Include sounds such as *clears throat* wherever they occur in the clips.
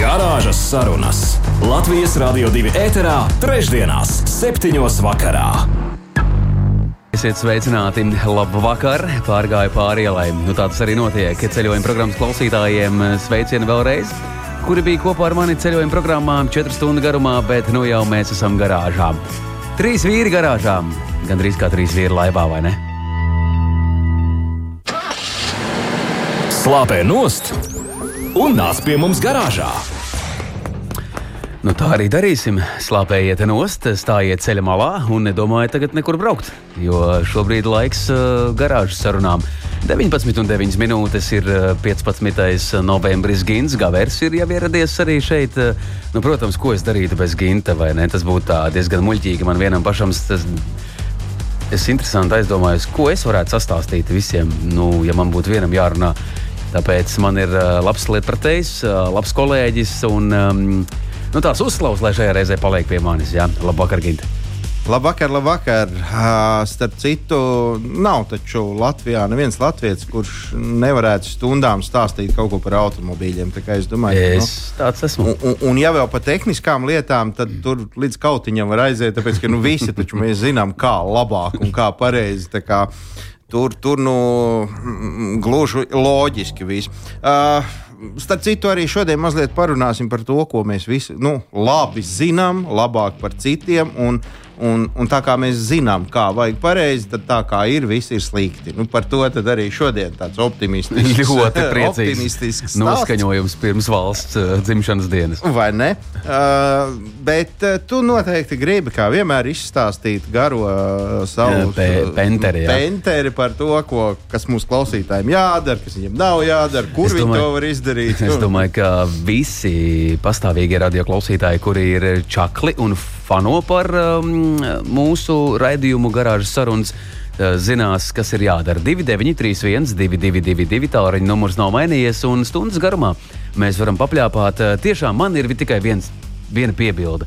Garāžas sarunas Latvijas Rādio 2 ēterā, trešdienās, septiņos vakarā. Esiet sveicināti! Labu vakar! Pārgāju pāri ielai. Nu, tāds arī notiek ceļojuma programmas klausītājiem. Sveicieni vēlreiz! Kuri bija kopā ar mani ceļojuma programmā 4 stundu garumā, bet nu jau mēs esam garāžā. Trīs vīri garāžā. Gan drīz kā trīs vīri laivā, vai ne? Slāpē nost un nāc pie mums garāžā! Nu, tā arī darīsim. Slāpējiet nost, stājiet ceļa malā un nedomājiet tagad nekur braukt. Jo šobrīd laiks uh, garāžas sarunām. 19,9 minūtes ir 15. novembris. Gins Gavers ir jau ieradies arī šeit. Nu, protams, ko es darītu bez Ginta, vai ne? Tas būtu diezgan muļķīgi man vienam pašam. Tas, es interesanti aizdomājos, ko es varētu sastāstīt visiem, nu, ja man būtu vienam jārunā. Tāpēc man ir labs lietpratējs, uh, labs kolēģis un um, nu, tās uzslavas, lai šajā reizē paliek pie manis. Jā, labvakar, Ginte. Labvakar, labvakar. Starp citu, nav taču Latvijā neviens latviečs, kurš nevarētu stundām stāstīt kaut ko par automobīļiem. Tā es domāju, es nu, tāds esmu. Un, un, un ja vēl par tehniskām lietām, tad tur līdz kautiņam var aiziet, tāpēc ka nu, visi taču mēs zinām, kā labāk un kā pareizi. Kā, tur, tur nu, gluži loģiski viss. Uh, starp citu, arī šodien mazliet parunāsim par to, ko mēs visi nu, labi zinām, labāk par citiem. Un, Un, un tā kā mēs zinām, kā vajag pareizi, tad tā kā ir, viss ir slikti. Nu, par to arī šodien tāds optimistisks, *laughs* ļoti priecīgs noskaņojums pirms valsts uh, dzimšanas dienas. Vai ne? Uh, bet uh, tu noteikti gribi, kā vienmēr, izstāstīt garo uh, savu Pe penteri, penteri par to, ko, kas mūsu klausītājiem jādara, kas viņiem nav jādara, kur es viņi domāju, to var izdarīt. *laughs* Es domāju, ka visi pastāvīgie radio klausītāji, kuri ir čakli un fano par um, mūsu raidījumu garāžas sarunas. Zinās, kas ir jādara. 2931, 222, tālruņa numurs nav mainījies, un stundas garumā mēs varam papļāpāt. Tiešām man ir tikai viens, viena piebilde.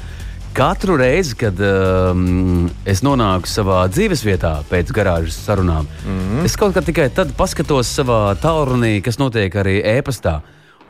Katru reizi, kad um, es nonāku savā dzīves vietā pēc garāžas sarunām, mm -hmm. es kaut kā tikai tad paskatos savā tālrunī, kas notiek arī e-pastā.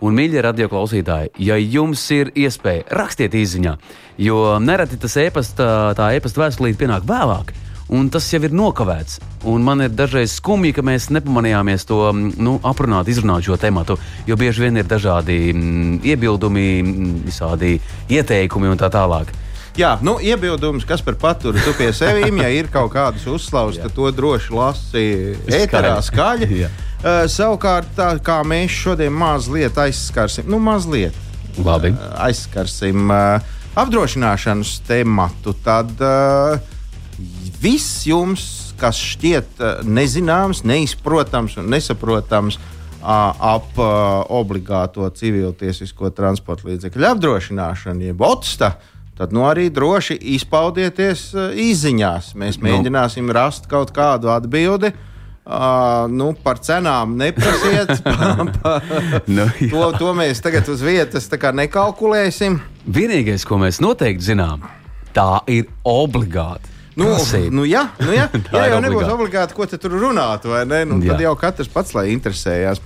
Un, mīļie radioklausītāji, ja jums ir iespēja, rakstiet īsiņā, jo nereti tas e-pasta, tā e-pasta vēstulīte pienāk vēlāk. Un tas jau ir nokavēts. Un man ir dažreiz skumji, ka mēs nepamanījāmies to nu, aprunāt, izrunāt šo tēmu. Jo bieži vien ir dažādi m, iebildumi, m, visādi ieteikumi un tā tālāk. Jā, nu, iebildums, kas par paturu tu pie sevis, *laughs* ja ir kaut kādas uzslavas, tad to droši lasi ēterā skaļi. Uh, *laughs* savukārt, tā kā mēs šodien mazliet aizskarsim, nu, mazliet Labi. Uh, aizskarsim uh, apdrošināšanas tematu, tad uh, viss jums, kas šķiet uh, nezināms, neizprotams un nesaprotams, uh, ap uh, obligāto civiltiesisko transporta līdzekļu apdrošināšanu, jeb OTSTA, tad nu, arī droši izpaudieties uh, izziņās. Mēs nu. mēģināsim nu. rast kaut kādu atbildi. Uh, Uh, nu, par cenām neprasiet. pa, *laughs* pa, *laughs* nu, to, to mēs tagad uz vietas nekalkulēsim. Vienīgais, ko mēs noteikti zinām, tā ir obligāti. Nu, nu, jā, nu, jā. *laughs* ja jau nebūs obligāti, ko tur runāt, vai ne? Nu, tad jau katrs pats lai interesējās.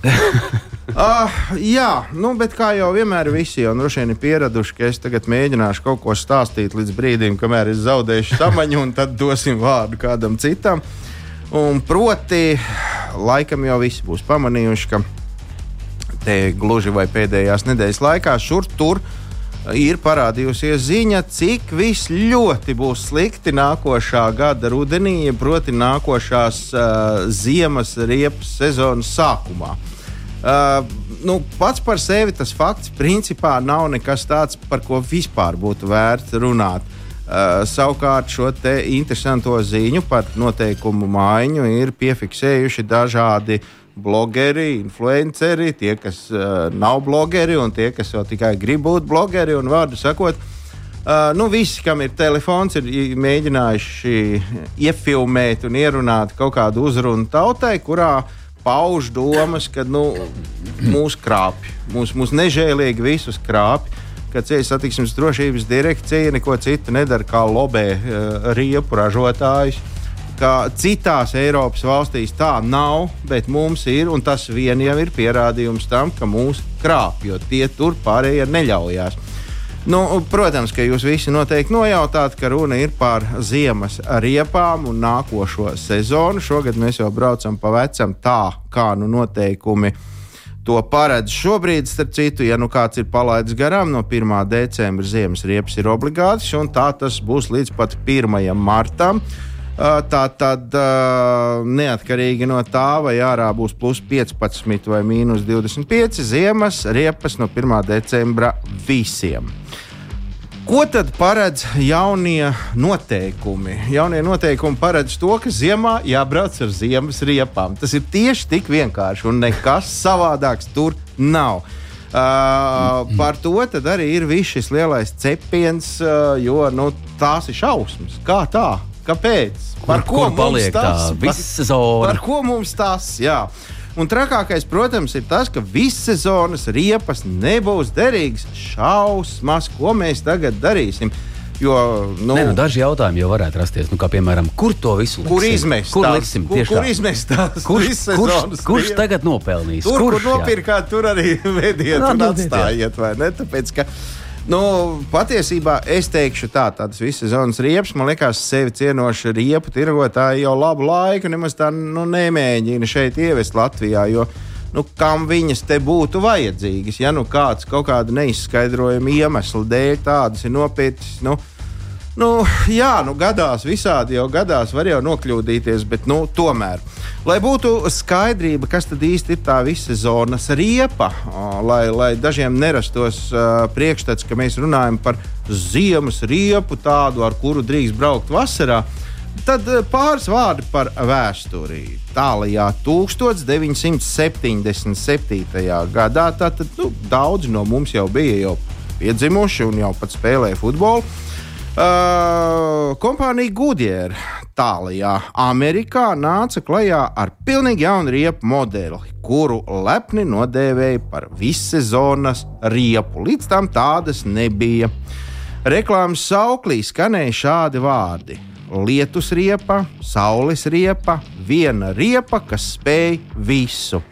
Uh, jā, nu, bet kā jau vienmēr visi jau droši vien ir pieraduši, ka es tagad mēģināšu kaut ko stāstīt līdz brīdim, kamēr es zaudēšu samaņu, un tad dosim vārdu kādam citam. Un proti, laikam jau visi būs pamanījuši, ka te gluži vai pēdējās nedēļas laikā šur tur ir parādījusies ziņa, cik viss ļoti būs slikti nākošā gada rudenī, proti, nākošās uh, ziemas riepas sezonas sākumā. Uh, nu, pats par sevi tas fakts principā nav nekas tāds, par ko vispār būtu vērts runāt. Uh, savukārt šo interesanto ziņu par noteikumu maiņu ir piefiksējuši dažādi blogeri, influenceri, tie, kas uh, nav blogeri un tie, kas jau tikai grib būt blogeri. Un, vārdu sakot, Uh, nu, visi, kam ir telefons, ir mēģinājuši iefilmēt un ierunāt kaut kādu uzrunu tautai, kurā pauž domas, ka nu, mūs krāpj, mūs, mūs nežēlīgi visus krāpj. Ka ceļu satiksmes drošības direkcija neko citu nedara, kā lobē uh, riepu ražotājus. Ka citās Eiropas valstīs tā nav, bet mums ir, un tas vien jau ir pierādījums tam, ka mūs krāpj, jo tie tur pārējie neļaujās. Nu, protams, ka jūs visi noteikti nojautāt, ka runa ir par ziemas riepām un nākošo sezonu. Šogad mēs jau braucam pa vecam tā, kā nu noteikumi to paredz šobrīd. Starp citu, ja nu kāds ir palaidis garām, no 1. decembra ziemas riepas ir obligāts, un tā tas būs līdz pat 1. martam. Tā tad neatkarīgi no tā, vai ārā būs plus 15 vai mīnus 25, ziemas riepas no 1. decembra visiem. Ko tad paredz jaunie noteikumi? Jaunie noteikumi paredz to, ka ziemā jābrauc ar ziemas riepām. Tas ir tieši tik vienkārši, un nekas savādāks tur nav. Uh, par to arī ir viss šis lielais cepiens, uh, jo nu, tās ir šausmas. Kā tā? Kāpēc? Par kur, ko kur mums tas? Par, par ko mums tas? Jā. Un trakākais, protams, ir tas, ka visas sezonas riepas nebūs derīgas. Šausmas, ko mēs tagad darīsim. Jo, nu, ne, nu, daži jautājumi jau varētu rasties. Nu, kā, piemēram, kur to visu liksim? Kur izmest? Kur liksim? Kur, kur izmest? Kurš, kurš, kurš tagad nopelnīs? Tur, kurš, kur nopirkāt, tur arī *laughs* vediet un atstājiet, vai ne? Tāpēc, ka, Nu, patiesībā es teikšu, tā, tādas visas zonas riepas, man liekas, sevi cienoša riepu tirgotāji jau labu laiku nemaz tā nu, nemēģina šeit ievest Latvijā. Jo, nu, kam viņas te būtu vajadzīgas? Ja nu kāds kaut kāda neizskaidrojama iemesla dēļ tādas ir nopietnas. Nu, Nu, jā, nu gadās visādi, jau gadās var jau nokļūdīties, bet nu, tomēr. Lai būtu skaidrība, kas tad īsti ir tā visa zonas riepa, lai, lai dažiem nerastos uh, priekšstats, ka mēs runājam par ziemas riepu, tādu, ar kuru drīkst braukt vasarā. Tad pāris vārdi par vēsturi. Tālākajā 1977. gadā tātad, nu, daudzi no mums jau bija jau piedzimuši un jau pat spēlēja futbolu. Uh, kompānija Goodyear tālākajā Amerikā nāca klajā ar pilnīgi jaunu riepu modeli, kuru lepni nodēvēja par vissezonas riepu. Līdz tam tādas nebija. Reklāmas sauklī skanēja šādi vārdi: lietus riepa, saules riepa, viena riepa, kas spēj visu.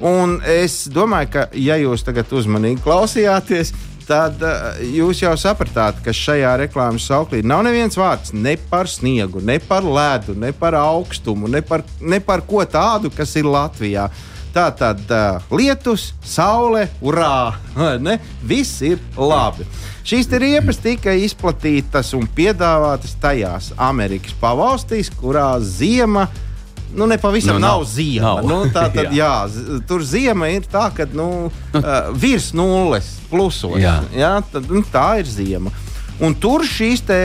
Un es domāju, ka, ja jūs tagad uzmanīgi klausījāties, tad uh, jūs jau sapratāt, ka šajā reklāmas sauklī nav neviens vārds ne par sniegu, ne par ledu, ne par augstumu, ne par, ne par ko tādu, kas ir Latvijā. Tā tad uh, lietus, saule, urā! *laughs* Ne? Viss ir labi. Šīs riepas tika izplatītas un piedāvātas tajās Amerikas pavalstīs, kurās ziema ir nu, nepavisam nu, nav, nav ziema. Nav. Nu, tā *laughs* tad, jā. jā, tur ziema ir tā, ka nu, uh, virs nulles plusos. Jā. Jā, tad, nu, tā ir ziema. Un tur šīs tā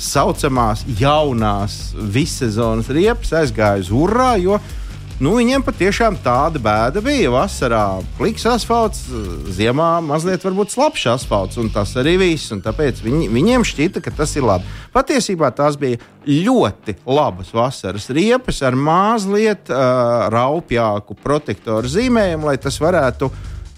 saucamās jaunās vissezonas riepas aizgāja uz urā, jo Nu, viņiem patiešām tāda bēda bija. Vasarā pliks asfalts, ziemā mazliet varbūt slapjš asfalts, un tas arī viss. Tāpēc viņi, viņiem šķita, ka tas ir labi. Patiesībā tās bija ļoti labas vasaras riepas ar mazliet uh, raupjāku protektoru zīmējumu, lai tas varētu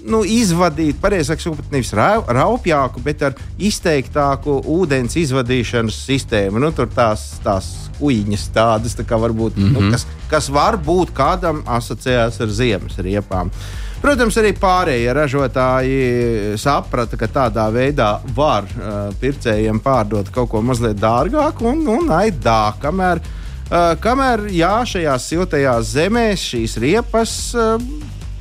nu, izvadīt, pareizāk sakot, nevis raupjāku, bet ar izteiktāku ūdens izvadīšanas sistēmu. Nu, tur tās, tās ujiņas tādas, tā varbūt, mm -hmm. nu, mhm. kas, kas varbūt kādam asociējās ar ziemas riepām. Protams, arī pārējie ražotāji saprata, ka tādā veidā var uh, pircējiem pārdot kaut ko mazliet dārgāku un, un aidā, kamēr, uh, kamēr jā, šajās siltajās zemēs šīs riepas uh,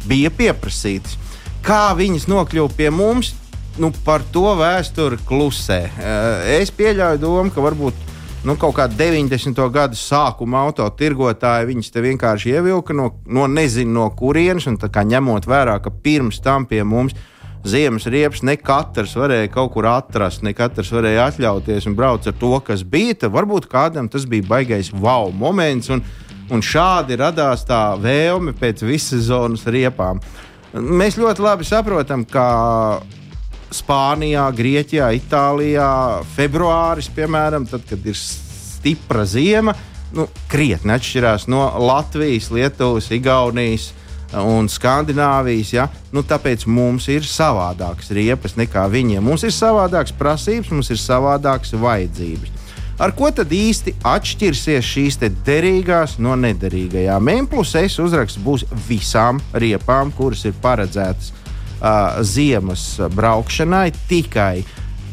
bija pieprasītas. Kā viņas nokļuva pie mums, nu, par to vēsture klusē. Uh, es pieļauju domu, ka varbūt nu, kaut kāda 90. gadu sākuma autotirgotāji viņus te vienkārši ievilka no, no nezinu no kurienes, un ņemot vērā, ka pirms tam pie mums ziemas riepas ne katrs varēja kaut kur atrast, ne katrs varēja atļauties un braukt ar to, kas bija. Tad varbūt kādam tas bija baisais wow moments, un, un šādi radās tā vēlme pēc visas zonas riepām. Mēs ļoti labi saprotam, ka Spānijā, Grieķijā, Itālijā, februāris, piemēram, tad, kad ir stipra ziema, nu, krietni atšķirās no Latvijas, Lietuvas, Igaunijas un Skandināvijas. Ja? Nu, tāpēc mums ir savādākas riepas nekā viņiem. Mums ir savādākas prasības, mums ir savādākas vajadzības. Ar ko tad īsti atšķirsies šīs derīgās no nederīgajām? M plus S uzraksts būs visām riepām, kuras ir paredzētas uh, ziemas braukšanai, tikai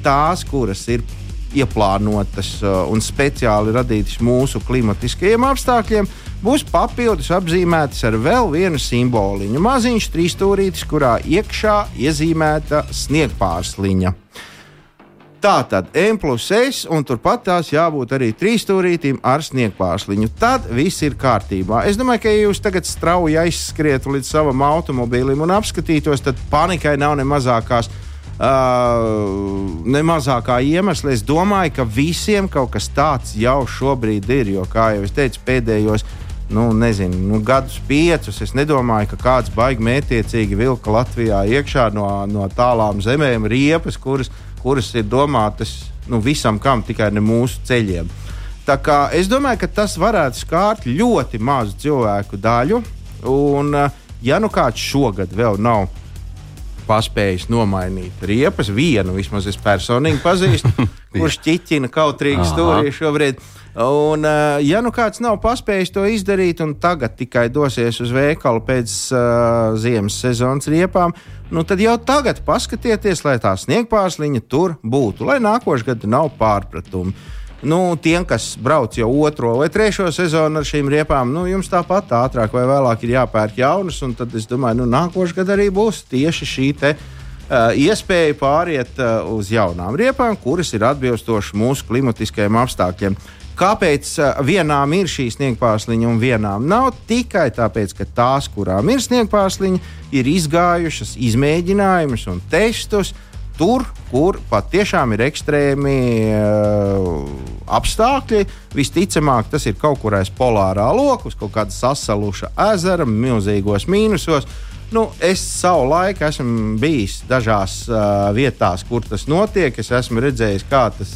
tās, kuras ir ieplānotas uh, un speciāli radītas mūsu klimatiskajiem apstākļiem, būs papildus apzīmētas ar vēl vienu simboliņu. Maziņš trīsstūrītis, kurā iekšā iezīmēta sniegpārsliņa. Tā tad M plus S, un turpat tās jābūt arī trīsstūrītim ar sniegpārsliņu. Tad viss ir kārtībā. Es domāju, ka, ja jūs tagad strauji aizskrietu līdz savam automobīlim un apskatītos, tad panikai nav ne mazākās. Uh, nemazākā iemesla. Es domāju, ka visiem kaut kas tāds jau šobrīd ir. Jo, kā jau es teicu, pēdējos nu, nezinu, nu, gadus piecus. Es nedomāju, ka kāds baigi mētiecīgi vilka Latvijā iekšā no, no tālām zemēm riepas, kuras kuras ir domātas nu, visam, kam tikai ne mūsu ceļiem. Es domāju, ka tas varētu skārt ļoti mazu cilvēku daļu. Un, eh, ja nu kāds šogad vēl nav paspējis nomainīt riepas, vienu vismaz es personīgi pazīstu, *laughs* kurš ķiķina kautrīgi stūrī šobrīd. Un, eh, ja nu kāds nav paspējis to izdarīt, un tagad tikai dosies uz veikalu pēc uh, ziemas sezonas riepām, nu tad jau tagad paskatieties, lai tā sniegpārsliņa tur būtu, lai nākošais gads nav pārpratumu. Nu, tiem, kas brauc jau otro vai trešo sezonu ar šīm riepām, nu, jums tāpat ātrāk vai vēlāk ir jāpērk jaunas. Tad es domāju, nu, nākošais gads arī būs tieši šī te, uh, iespēja pāriet uh, uz jaunām riepām, kuras ir atbilstošas mūsu klimatiskajiem apstākļiem. Kāpēc vienām ir šī sniegpārsliņa un vienām nav? Tikai tāpēc, ka tās, kurām ir sniegpārsliņa, ir izgājušas izmēģinājumus un testus tur, kur patiešām ir ekstrēmi uh, apstākļi. Visticamāk, tas ir kaut kur aiz polārā lokus, kaut kāda sasaluša ezera, milzīgos mīnusos. Nu, es savu laiku esmu bijis dažās uh, vietās, kur tas notiek. Es esmu redzējis, kā tas,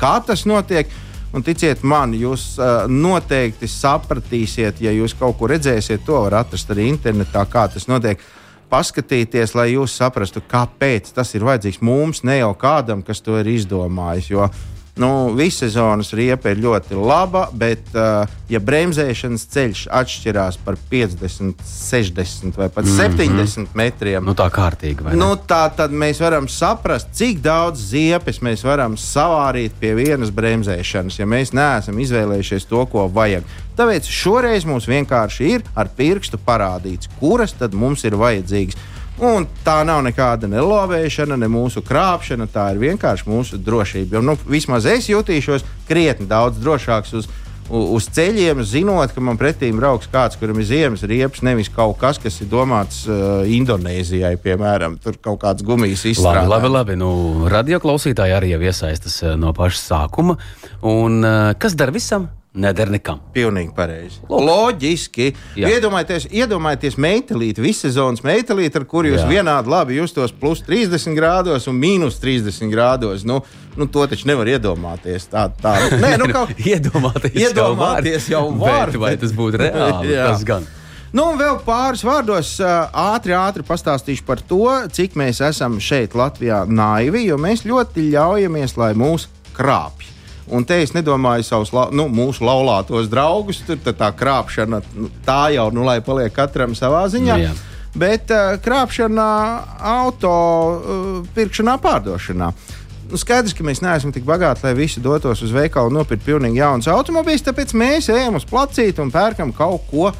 kā tas notiek. Un ticiet man, jūs uh, noteikti sapratīsiet, ja jūs kaut ko redzēsiet, to var atrast arī internetā, kā tas notiek. Paskatīties, lai jūs saprastu, kāpēc tas ir vajadzīgs mums, ne jau kādam, kas to ir izdomājis. Jo Nu, Vissezonas riepa ir ļoti laba, bet, uh, ja bremzēšanas ceļš atšķirās par 50, 60 vai pat mm -hmm. 70 metriem, nu, tā kārtīgi. Nu, tā tad mēs varam saprast, cik daudz ziepes mēs varam savārīt pie vienas bremzēšanas, ja mēs neesam izvēlējušies to, ko vajag. Tāpēc šoreiz mums vienkārši ir ar pirkstu parādīts, kuras tad mums ir vajadzīgas. Un tā nav nekāda nelovēšana, ne mūsu krāpšana, tā ir vienkārši mūsu drošība. Jo, nu, vismaz es jutīšos krietni daudz drošāks uz, uz ceļiem, zinot, ka man pretī brauks kāds, kuram ir ziemas riepas, nevis kaut kas, kas ir domāts uh, Indonēzijai, piemēram, tur kaut kāds gumijas izstrādājums. Labi, labi, labi. Nu, radioklausītāji arī jau iesaistas uh, no paša sākuma. Un, uh, kas dara visam? Neder nekam. Pilnīgi pareizi. Loģiski. Jā. Iedomājieties, iedomājieties metālīti, visu sezonas metālīti, ar kuru jūs Jā. vienādi labi justos plus 30 grādos un mīnus 30 grādos. Nu, nu, to taču nevar iedomāties. Tā, tā. Nē, nu, *laughs* kaut... iedomāties, iedomāties jau var. Bet, vai tas būtu reāli? *laughs* tas gan. Nu, un vēl pāris vārdos ātri, ātri pastāstīšu par to, cik mēs esam šeit, Latvijā, naivi, jo mēs ļoti ļaujamies, lai mūs krāpj. Un te es nedomāju savus, nu, mūsu laulātos draugus, tur tā krāpšana, nu, tā jau, nu, lai paliek katram savā ziņā. Jā. Bet uh, krāpšana auto uh, pirkšanā, pārdošanā. Nu, skaidrs, ka mēs neesam tik bagāti, lai visi dotos uz veikalu un nopirktu pilnīgi jaunus automobīļus. Tāpēc mēs ejam uz placīti un pērkam kaut ko,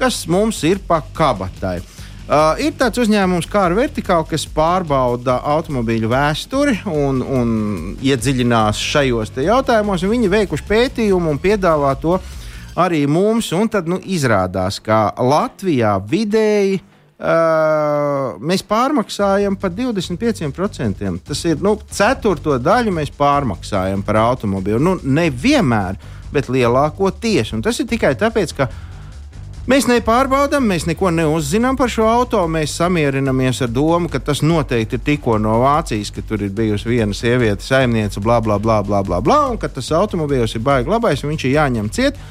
kas mums ir pa kabatai. Uh, Uh, ir tāds uzņēmums kā ar vertikālu, kas pārbauda automobīļu vēsturi un, un iedziļinās šajos jautājumos. Viņi veikuši pētījumu un piedāvā to arī mums. Tad nu, izrādās, ka Latvijā vidēji uh, mēs pārmaksājam par 25%. Tas ir nu, ceturto daļu mēs pārmaksājam par automobīlu. Nu, Nevienmēr, bet lielākoties. Tas ir tikai tāpēc, ka Mēs nepārbaudām, mēs neko neuzzinām par šo auto. Mēs samierinamies ar domu, ka tas noteikti ir tikko no Vācijas, ka tur ir bijusi viena sieviete, saimniece, bla, bla, bla, bla, bla, bla un ka tas automobilis ir baigi labais un viņš ir jāņem ciet.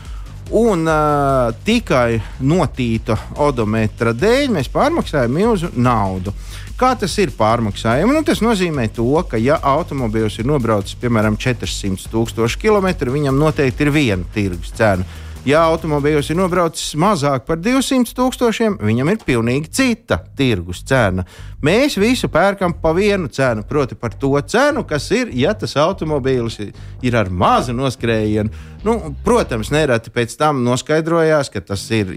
Un uh, tikai notīta odometra dēļ mēs pārmaksājam milzu naudu. Kā tas ir pārmaksājumi? Nu, tas nozīmē, to, ka, ja automobilis ir nobraucis piemēram 400 tūkstoši km, viņam noteikti ir viena tirgus cena. Ja automobīļos ir nobraucis mazāk par 200 tūkstošiem, viņam ir pilnīgi cita tirgus cena. Mēs visu pērkam pa vienu cenu, proti, par to cenu, kas ir, ja tas automobīlis ir ar mazu noskrējienu. Nu, protams, nereti pēc tam noskaidrojās, ka tas ir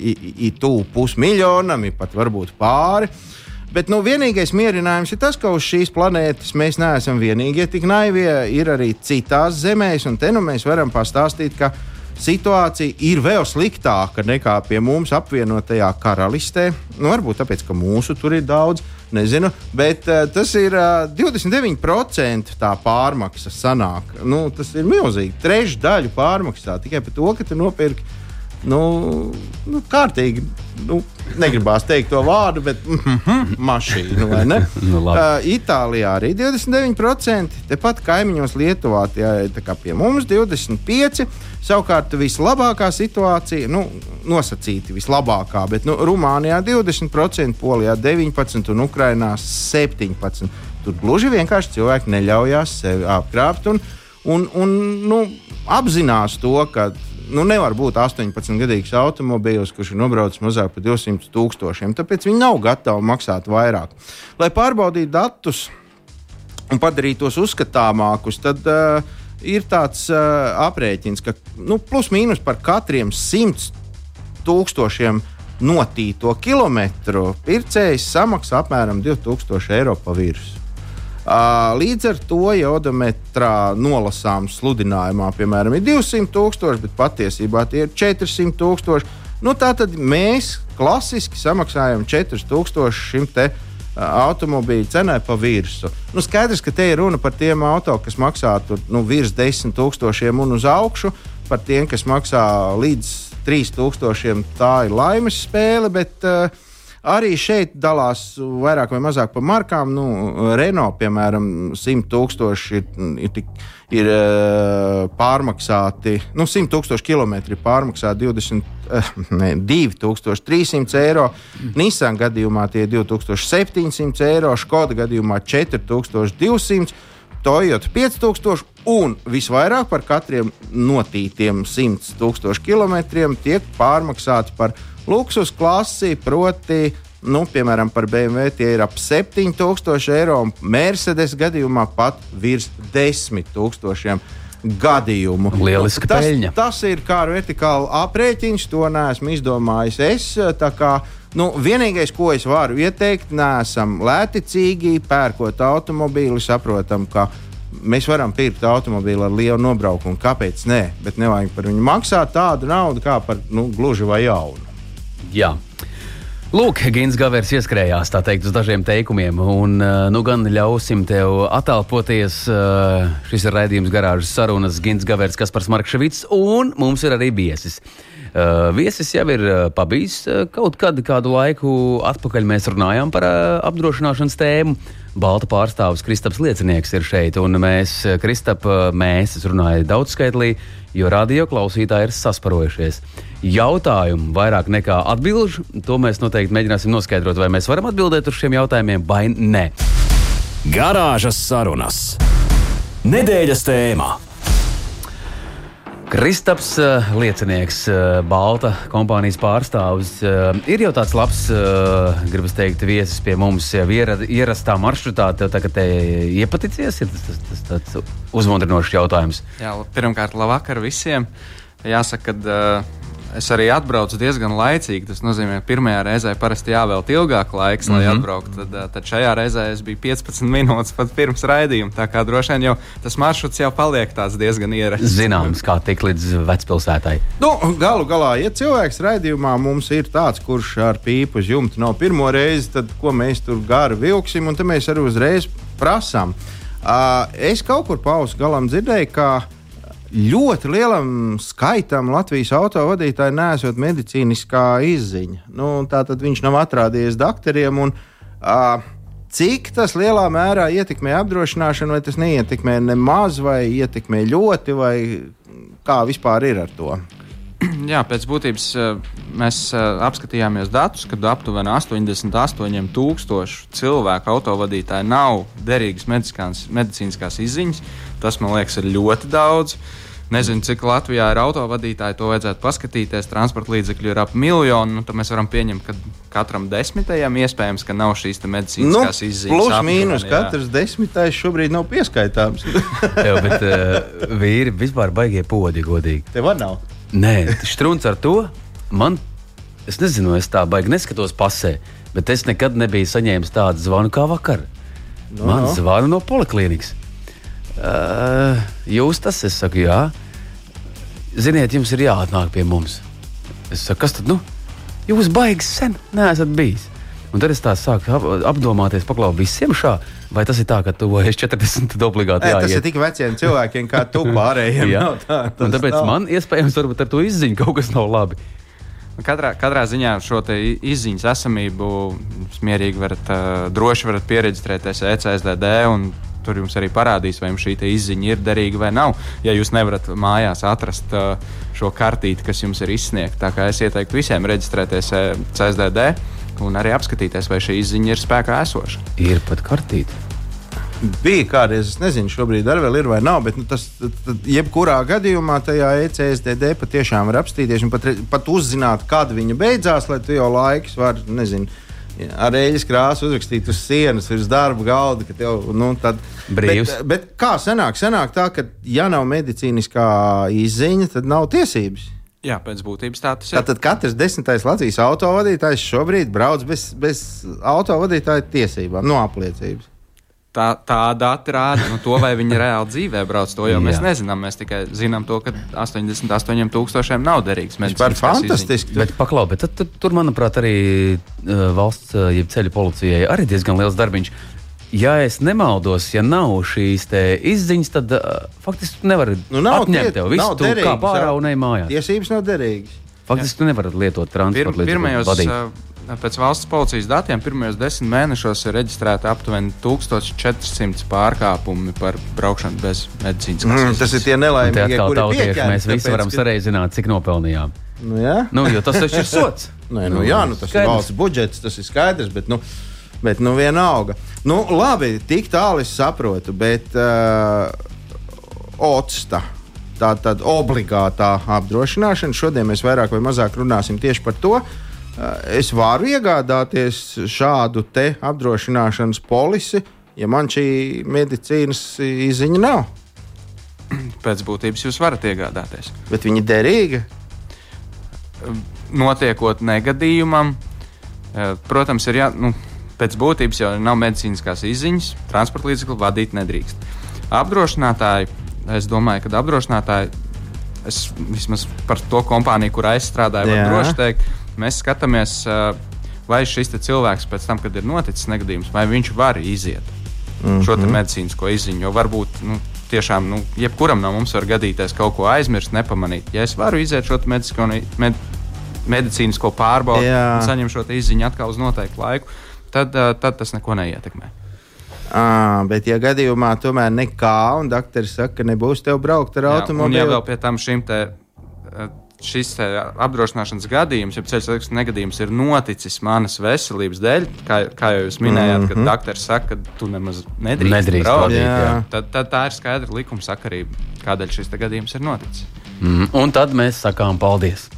tuvu pusmiljonam, ir pat varbūt pāri. Bet nu, vienīgais mierinājums ir tas, ka uz šīs planētas mēs neesam vienīgie tik naivie. Ir arī citās zemēs, un te nu mēs varam pastāstīt, ka situācija ir vēl sliktāka nekā pie mums apvienotajā karalistē. Nu, varbūt tāpēc, ka mūsu tur ir daudz, nezinu, bet uh, tas ir uh, 29% tā pārmaksa sanāk. Nu, tas ir milzīgi. Trešdaļu pārmaksā tikai par to, ka tu nopirki nu, nu, kārtīgi. Nu, negribās teikt to vārdu, bet mm, mašīnu vai ne? *laughs* nu, uh, Itālijā arī 29%, tepat kaimiņos Lietuvā tie ir pie mums 25%. Savukārt vislabākā situācija, nu, nosacīti vislabākā, bet nu, Rumānijā 20%, Polijā 19% un Ukrainā 17%. Tur gluži vienkārši cilvēki neļaujās sevi apkrāpt un, un, un nu, apzinās to, ka nu, nevar būt 18-gadīgs automobīls, kurš ir nobraucis mazāk par 200 tūkstošiem. Tāpēc viņi nav gatavi maksāt vairāk. Lai pārbaudītu datus un padarītu tos uzskatāmākus, tad uh, ir tāds uh, aprēķins, ka nu, plus mīnus par katriem 100 tūkstošiem notīto kilometru pircējs samaksā apmēram 2000 eiro pa virsmu. Līdz ar to, ja odometrā nolasām sludinājumā, piemēram, ir 200 tūkstoši, bet patiesībā tie ir 400 tūkstoši, nu, tad mēs klasiski samaksājam 4000 šim te automobīļa cenai pa virsmu. Nu, skaidrs, ka te ir runa par tiem auto, kas maksā tur, nu, virs 10 tūkstošiem un uz augšu, par tiem, kas maksā līdz 3000. Tā ir laimes spēle, bet uh, Arī šeit dalās vairāk vai mazāk pa markām. Nu, Renault, piemēram, 100 tūkstoši ir, ir, ir uh, pārmaksāti, nu, 100 tūkstoši kilometri pārmaksāti 20, uh, ne, 2300 eiro. Mm. Nissan gadījumā tie ir 2700 eiro, Skoda gadījumā 4200. Toyota 5000 un visvairāk par katriem notītiem 100 tūkstošu kilometriem tiek pārmaksāti par luksus klasi, proti, nu, piemēram, par BMW tie ir ap 7000 eiro, un Mercedes gadījumā pat virs 10 000 gadījumu. Lieliski tas, peļņa. Tas ir kā vertikāli aprēķins, to neesmu izdomājis es. Kā, nu, vienīgais, ko es varu ieteikt, neesam lēticīgi pērkot automobīli, saprotam, ka mēs varam pirkt automobīlu ar lielu nobraukumu. Kāpēc? Nē, bet nevajag par viņu maksāt tādu naudu kā par nu, gluži vai jaunu. Jā. Lūk, Gins Gavers ieskrējās teikt, uz dažiem teikumiem, un uh, nu gan ļausim tev attēloties. Uh, šis ir raidījums garāžas sarunas Gins Gavers, Kaspars Markevits, un mums ir arī viesis. Uh, viesis jau ir pabijis kaut kad, kādu laiku atpakaļ. Mēs runājām par apdrošināšanas tēmu. Balta pārstāvis Kristaps Liecinieks ir šeit, un mēs, Kristap, mēs, es runāju daudzskaitlī, jo radio klausītāji ir sasparojušies. Jautājumu vairāk nekā atbildžu, to mēs noteikti mēģināsim noskaidrot, vai mēs varam atbildēt uz šiem jautājumiem vai nē. Garāžas sarunas. Nedēļas tēmā. Kristaps uh, Liecinieks, uh, Balta kompānijas pārstāvis, uh, ir jau tāds labs, gribas teikt, viesis pie mums jau ierastā maršrutā. Tev tagad te iepaticies, ir tas, tas, tas, uzmundrinošs jautājums. Jā, pirmkārt, labvakar visiem. Jāsaka, ka uh, Es arī atbraucu diezgan laicīgi. Tas nozīmē, ka pirmajā reizē parasti jāvēlta ilgāk laiks, lai mm -hmm. atbrauktu. Tad, eh, tad šajā reizē es biju 15 minūtes pat pirms raidījuma. Tā kā droši vien jau tas maršruts jau paliek diezgan ierasts. Zināms, kā tik līdz vecpilsētai. Nu, galu galā, ja cilvēks raidījumā mums ir tāds, kurš ar pīpu uz jumta nav pirmo reizi, tad ko mēs tur gari vilksim, un tad mēs arī uzreiz prasām. Uh, es kaut kur pausu galam dzirdēju, ka ļoti lielam skaitam Latvijas autovadītāju nesot medicīniskā izziņa. Nu, tā tad viņš nav atrādījies doktoriem. Un, uh, cik tas lielā mērā ietekmē apdrošināšanu, vai tas neietekmē nemaz, vai ietekmē ļoti, vai kā vispār ir ar to? *clears throat* Jā, pēc būtības mēs apskatījāmies datus, kad aptuveni 88,000 cilvēku autovadītāji nav derīgas medicīniskās izziņas. Tas man liekas, ir ļoti daudz. Nezinu, cik Latvijā ir autovadītāji, to vajadzētu paskatīties. Transporta līdzekļu ir ap miljonu. Nu, tad mēs varam pieņemt, ka katram desmitajam iespējams, ka nav šīs medicīniskās nu, izziņas. Plus, apmēram, mīnus, jā. katrs desmitais šobrīd nav pieskaitāms. *laughs* jā, bet uh, vīri vispār baigie podi, godīgi. Tev nav. Nē, strūns ar to. Man, es nezinu, es tā baigi neskatos pasē, bet es nekad nebiju saņēmis tādu zvanu kā vakar. No, Man no. zvanu no poliklīnikas. Uh, jūs tas, es saku, jā. Ziniet, jums ir jāatnāk pie mums. Es saku, kas tad? Nu? Jūs baigs sen neesat bijis. Un tad es tā sāku ap, apdomāties, paklausīt visiem šā, vai tas ir tā, ka tu esi 40 obligāti. Nē, tas ir tik veciem cilvēkiem, kā tu *laughs* pārējiem. jā, tā, tāpēc nav. man iespējams ar to izziņu kaut kas nav labi. Katrā, katrā ziņā šo izziņas esamību mierīgi varat, uh, droši varat pieregistrēties ECSDD un tur jums arī parādīs, vai jums šī izziņa ir derīga vai nav. Ja jūs nevarat mājās atrast uh, šo kartīti, kas jums ir izsniegta, tā kā es ieteiktu visiem reģistrēties uh, CSDD un arī apskatīties, vai šī izziņa ir spēkā esoša. Ir pat kartīte. Bija kādreiz, es nezinu, šobrīd arī ir vai nav, bet nu, tas, tad, jebkurā gadījumā tajā ECSDD patiešām var apstīties un pat, pat uzzināt, kad viņa beidzās, lai tu jau laiks var, nezinu, ar eļļas krāsu uzrakstīt uz sienas, virs darba galda, ka tev nu, tad brīvs. Bet, bet kā sanāk? Sanāk tā, ka ja nav medicīniskā izziņa, tad nav tiesības. Jā, pēc būtības tā tas ir. Tātad katrs desmitais Latvijas autovadītājs šobrīd brauc bez, bez autovadītāja tiesībām, no apliecības tā, tā dati rāda nu, to, vai viņi reāli dzīvē brauc. To jau Jā. mēs nezinām. Mēs tikai zinām to, ka 88,000 nav derīgs. Tas ir fantastiski. Bet, paklau, bet tad, tad, tur, manuprāt, arī uh, valsts, uh, jeb ceļu policijai arī diezgan liels darbiņš. Ja es nemaldos, ja nav šīs izziņas, tad uh, faktiski nevar nu, nav atņemt tie, tev visu, tu derīgas, kā pārā un ej mājās. Tiesības nav derīgas. Faktiski Jā. tu nevari lietot transporta līdzekļu. Pirmajos, Pēc valsts policijas datiem pirmajos desmit mēnešos ir reģistrēti aptuveni 1400 pārkāpumi par braukšanu bez medicīnas. Mm, tas ir tie nelaimīgi, kuri tautieši, mēs visi varam ka... sareizināt, cik nopelnījām. Nu, jā? nu, jo tas taču ir sots. *laughs* Nē, nu, nu, jā, nu, tas skaidrs. ir valsts budžets, tas ir skaidrs, bet, nu, bet nu, vienalga. Nu, labi, tik tālu es saprotu, bet uh, otsta. Tā tad obligātā apdrošināšana. Šodien mēs vairāk vai mazāk runāsim tieši par to. Uh, es varu iegādāties šādu te apdrošināšanas polisi, ja man šī medicīnas izziņa nav. Pēc būtības jūs varat iegādāties. Bet viņi ir derīgi. Notiekot negadījumam, eh, protams, ir jā, nu, pēc būtības jau nav medicīniskās izziņas, transporta līdzekli vadīt nedrīkst. Apdrošinātāji, es domāju, ka apdrošinātāji, es vismaz par to kompāniju, kurā es strādāju, varu droši teikt, mēs skatāmies, vai šis cilvēks pēc tam, kad ir noticis negadījums, vai viņš var iziet mm -hmm. šo mhm. medicīnisko izziņu. Jo varbūt nu, tiešām nu, jebkuram no mums var gadīties kaut ko aizmirst, nepamanīt. Ja es varu iziet šo med, medicīnisko pārbaudi Jā. un saņemt šo izziņu atkal uz noteiktu laiku, tad, tad tas neko neietekmē. À, bet, ja gadījumā tomēr nekā, un doktoris saka, ka nebūs tev braukt ar automobīlu, tad ja vēl pie tam šim te šis apdrošināšanas gadījums, ja ceļu satiksmes negadījums ir noticis manas veselības dēļ, kā, kā jau jūs minējāt, mm -hmm. kad mhm. doktors saka, ka tu nemaz nedrīkst, nedrīkst braukt, jā. Jā. Tad, tad tā ir skaidra likuma sakarība, kādēļ šis gadījums ir noticis. Mm, un tad mēs sakām paldies.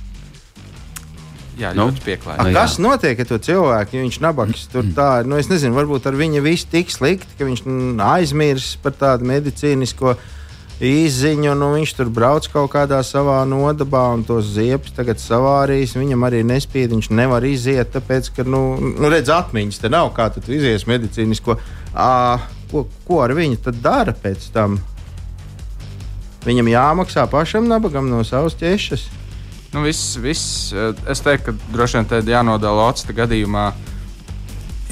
Jā, nu, ļoti pieklājīgi. Nu, kas notiek ar to cilvēku, ja viņš nabaks tur tā? Nu, es nezinu, varbūt ar viņu viss tik slikti, ka viņš aizmirs par tādu medicīnisko izziņu, un nu, viņš tur brauc kaut kādā savā nodabā, un tos ziepes tagad savārīs. Viņam arī nespīd, viņš nevar iziet, tāpēc, ka, nu, nu redz, atmiņas te nav, kā tu izies medicīnisko. À, ko, ko ar viņu tad dara pēc tam? Viņam jāmaksā pašam nabagam no savas ķešas. Nu, viss, viss, es teiktu, ka droši vien tādā jānodala Otsta gadījumā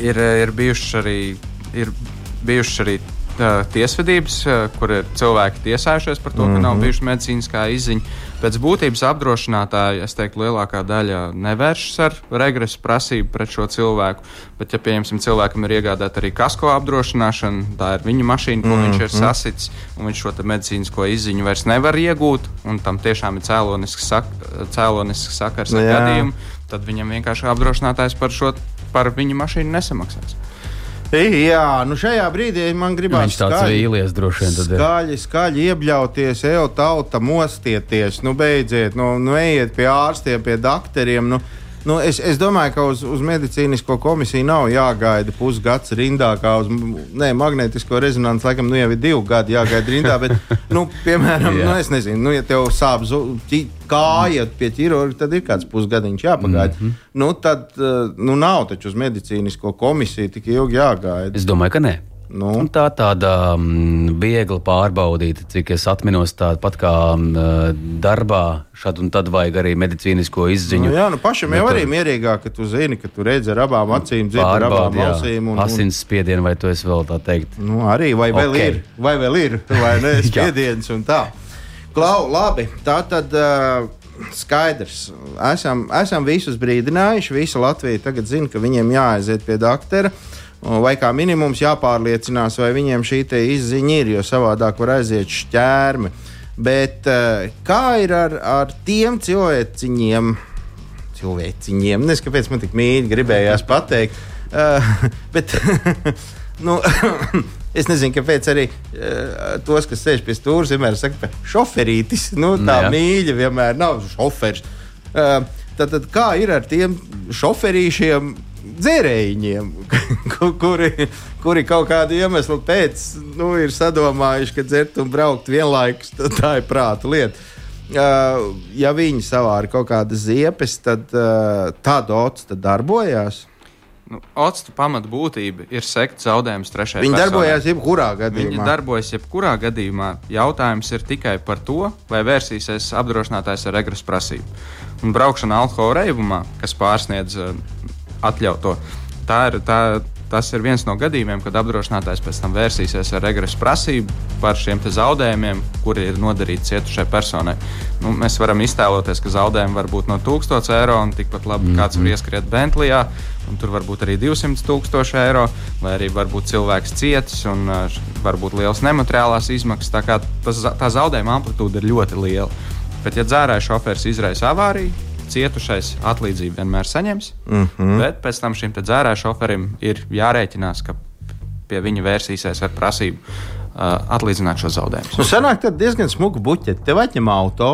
ir, ir bijuši arī. Ir bijušas arī tiesvedības, kur ir cilvēki tiesājušies par to, ka mm -hmm. nav mhm. bijuši medicīniskā izziņa. Pēc būtības apdrošinātāji, es teiktu, lielākā daļa nevēršas ar regresu prasību pret šo cilvēku. Bet, ja, pieņemsim, cilvēkam ir iegādāta arī kasko apdrošināšana, tā ir viņa mašīna, ko mm -hmm. viņš ir mhm. sasits, un viņš šo medicīnisko izziņu vairs nevar iegūt, un tam tiešām ir cēlonisks, sak cēlonisks sakars ar gadījumu, tad viņam vienkārši apdrošinātājs par, šo, par viņa mašīnu nesamaksās. Jā, nu šajā brīdī man gribās Viņš tāds skaļi, vīlies droši vien. Skaļi, skaļi iebļauties, ej, tauta, mostieties, nu beidziet, nu, nu ejiet pie ārstiem, pie doktoriem. Nu, Nu, es, es domāju, ka uz, uz medicīnisko komisiju nav jāgaida pusgads rindā, kā uz ne, magnetisko rezonanci. Laikam, nu jau ir divi gadi jāgaida rindā. Bet, nu, *laughs* piemēram, nu, es nezinu, nu, ja tev sāp kāja pie ķirurga, tad ir kāds pusgadiņš jāpagaida. Mm -hmm. nu, tad eh, nu, nav taču uz medicīnisko komisiju tik ilgi jāgaida. Es domāju, ka nē. Nu. Tā tāda um, viegli pārbaudīta, cik es atminos, tāpat kā um, darbā, šad un tad vajag arī medicīnisko izziņu. Nu, jā, nu pašam jau arī mierīgāk, ka tu zini, ka tu redzi ar abām acīm, dzirdi ar abām ausīm. Un, un... Asins spiedienu, vai tu esi vēl tā teikt? Nu, arī, vai vēl okay. ir, vai vēl ir, vai ne, *laughs* spiediens un tā. Klau, labi, tā tad. Uh, skaidrs. Esam, esam visus brīdinājuši. Visa Latvija tagad zina, ka viņiem jāaiziet pie doktora. Uh, vai kā minimums jāpārliecinās, vai viņiem šī izziņa ir, jo savādāk var aiziet šķērmi. Bet eh, kā ir ar, ar tiem cilvēciņiem, cilvēciņiem, nezinu, kāpēc man tik mīļi gribējās pateikt, uh, *laughs* bet *laughs* nu, *laughs* es nezinu, kāpēc arī uh, tos, kas sēž pie stūra, vienmēr saka, ka šoferītis, nu, tā Jā. mīļa vienmēr nav šoferis. Uh, tad, tad kā ir ar tiem šoferīšiem? Dzērējiņiem, *laughs* kuri, kuri kaut kādu iemeslu pēc nu, ir sadomājuši, ka dzert un braukt vienlaikus tā ir prāta lieta. Ja viņi savāra kaut kādas ziepes, tad tāda otsa darbojās. Nu, Otsta pamatbūtība ir sekta zaudējums trešajai Viņi darbojās jebkurā gadījumā. Viņi darbojas jebkurā gadījumā. Jautājums ir tikai par to, vai vērsīsies apdrošinātājs ar regresu prasību. Un braukšana alkohola reibumā, kas pārsniedz atļautu. Tā ir, tā, tas ir viens no gadījumiem, kad apdrošinātājs pēc tam vērsīsies ar regresu prasību par šiem zaudējumiem, kuri ir nodarīti cietušai personai. Nu, mēs varam iztēloties, ka zaudējumi var būt no 1000 eiro, un tikpat labi mm -hmm. kāds var ieskriet Bentlijā, un tur var būt arī 200 tūkstoši eiro, vai arī var būt cilvēks cietis un uh, var būt liels nemateriālās izmaksas. Tā, tas, tā zaudējuma amplitūda ir ļoti liela. Bet, ja dzērāja šofērs izraisa avāriju, cietušais atlīdzību vienmēr saņems, mm -hmm. bet pēc tam šim dzērāju šoferim ir jārēķinās, ka pie viņa vērsīsies ar prasību uh, atlīdzināt šo zaudējumu. Nu, sanāk, diezgan smuka buķete. Tev atņem auto,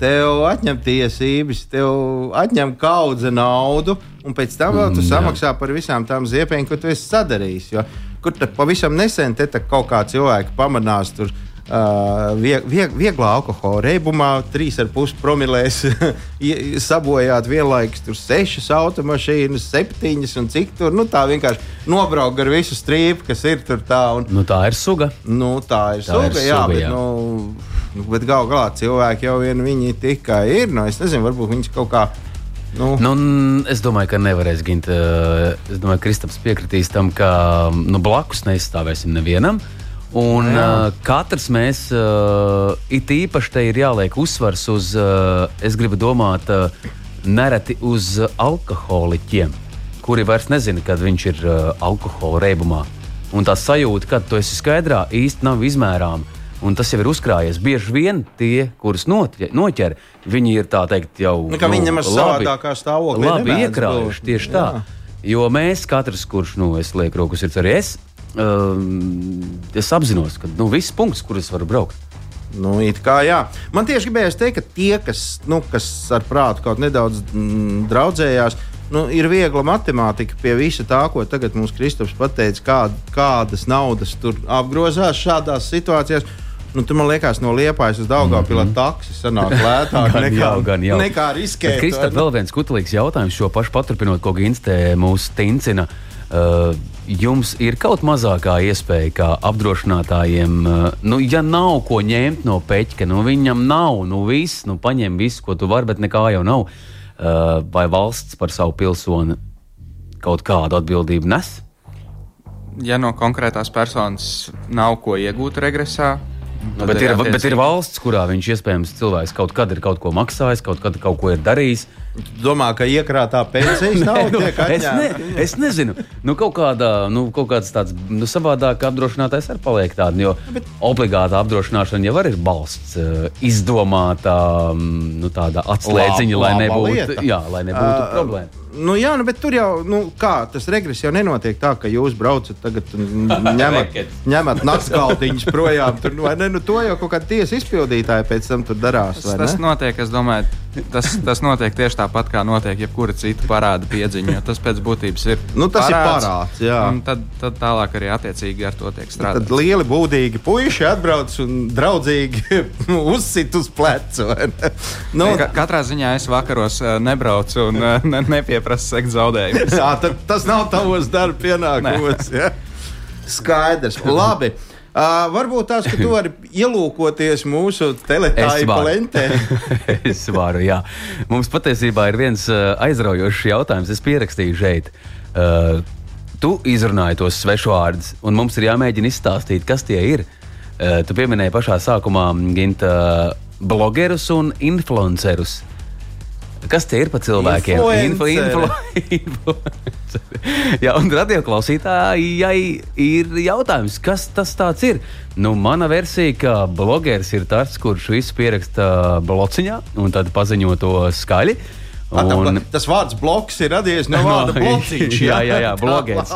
tev atņem tiesības, tev atņem kaudze naudu, un pēc tam vēl tu mm, samaksā par visām tām ziepēm, ko tu esi sadarījis. Jo, kur pavisam nesen te kaut kā cilvēki pamanās tur vieg, vieg, vieglā alkohola reibumā, 3,5 promilēs *laughs* sabojāt vienlaikus tur 6 automašīnas, 7 un cik tur. Nu, tā vienkārši nobraukt ar visu strīpu, kas ir tur tā. Un, nu, tā ir suga. Nu, tā ir tā suga, ir jā, suga, bet, jā. Nu, nu, bet gal galā cilvēki jau vien viņi tikai ir. Nu, es nezinu, varbūt viņi kaut kā. Nu. Nu, es domāju, ka nevarēs gint. Es domāju, ka Kristaps piekritīs tam, ka nu, blakus neizstāvēsim nevienam. Uh, Un Jā. uh, katrs mēs uh, it īpaši te ir jāliek uzsvars uz, uh, es gribu domāt, uh, nereti uz alkoholiķiem, kuri vairs nezina, kad viņš ir uh, alkohola reibumā. Un tā sajūta, kad tu esi skaidrā, īsti nav izmērāma. Un tas jau ir uzkrājies. Bieži vien tie, kurus noķer, viņi ir tā teikt, jau nu, nu, viņi savādākā stāvoklī. Labi iekrājuši tieši tā. Jo mēs, katrs, kurš, nu, es lieku rokas, ir arī es, um, es apzinos, ka nu, viss punkts, kur es varu braukt. Nu, kā, jā. Man tieši gribējās teikt, ka tie, kas, nu, kas ar prātu kaut nedaudz mm, draudzējās, nu, ir viegla matemātika pie visa tā, ko tagad mums Kristaps pateica, kā, kādas naudas tur apgrozās šādās situācijās. Nu, tur man liekas, no Liepājas uz Dārgāpilā mm -hmm. taksi sanāk lētāk *laughs* gan nekā, jau, gan jau. nekā riskēt. Kristap, vēl viens kutelīgs jautājums, šo pašu paturpinot, ko Ginstē mūs tincina. Uh, jums ir kaut mazākā iespēja, kā apdrošinātājiem, uh, nu, ja nav ko ņemt no peķa, nu, viņam nav, nu, viss, nu, paņem visu, ko tu vari, bet nekā jau nav. Uh, vai valsts par savu pilsoni kaut kādu atbildību nes? ja no konkrētās personas nav ko iegūt regresā, Nu, bet, ir, bet ir valsts, kurā viņš iespējams cilvēks kaut kad ir kaut ko maksājis, kaut kad kaut ko ir darījis. Domā, ka iekrātā pensijas *laughs* nauda nu, es, ne, es nezinu. Nu, kaut, kādā, nu, kaut kāds tāds nu, savādāk apdrošinātais arī paliek tāds. Jo bet... obligāta apdrošināšana jau ir balsts uh, izdomāta mm, nu, atslēdziņa, lai nebūtu, jā, lai nebūtu uh, problēma. Nu, jā, nu, bet tur jau nu, kā, tas regress jau nenotiek tā, ka jūs braucat tagad un *laughs* ņemat, ņemat naktskaltiņus projām. Tur, vai ne? Nu, to jau kaut kāda tiesa izpildītāja pēc tam tur darās. Tas, tas notiek, es domāju, tas, tas notiek tieši tāpat, kā notiek jebkura cita parāda piedziņa. Tas pēc būtības ir. Nu, tas parāds, ir parāds. Tad, tad tālāk arī attiecīgi ar to tiek strādāts. Tad lieli, būdīgi puiši atbrauc un draudzīgi *laughs* uzsit uz plecu. nu, Ka katrā ziņā es vakaros eh, nebraucu un eh, ne, nepieprasu sekt zaudējumus. *laughs* tas nav tavs darba pienākums. *laughs* Skaidrs. Labi. Uh, varbūt tās, ka tu vari *laughs* ielūkoties mūsu teletāju lentē. *laughs* es varu, jā. Mums patiesībā ir viens uh, aizraujošs jautājums. Es pierakstīju šeit. Uh, tu izrunāji tos svešvārdus, un mums ir jāmēģina izstāstīt, kas tie ir. Uh, tu pieminēji pašā sākumā Ginta blogerus un influencerus. Kas tie ir pa cilvēkiem? Info, info, info. Jā, un radioklausītājai ir jautājums, kas tas ir? Nu, mana versija, ka blogeris ir tas, kurš visu pieraksta blociņā un tad paziņo to skaļi. Un, tas vārds bloks ir radies no *laughs* vārda no, blociņš. Jā, jā, jā *laughs* blogeris.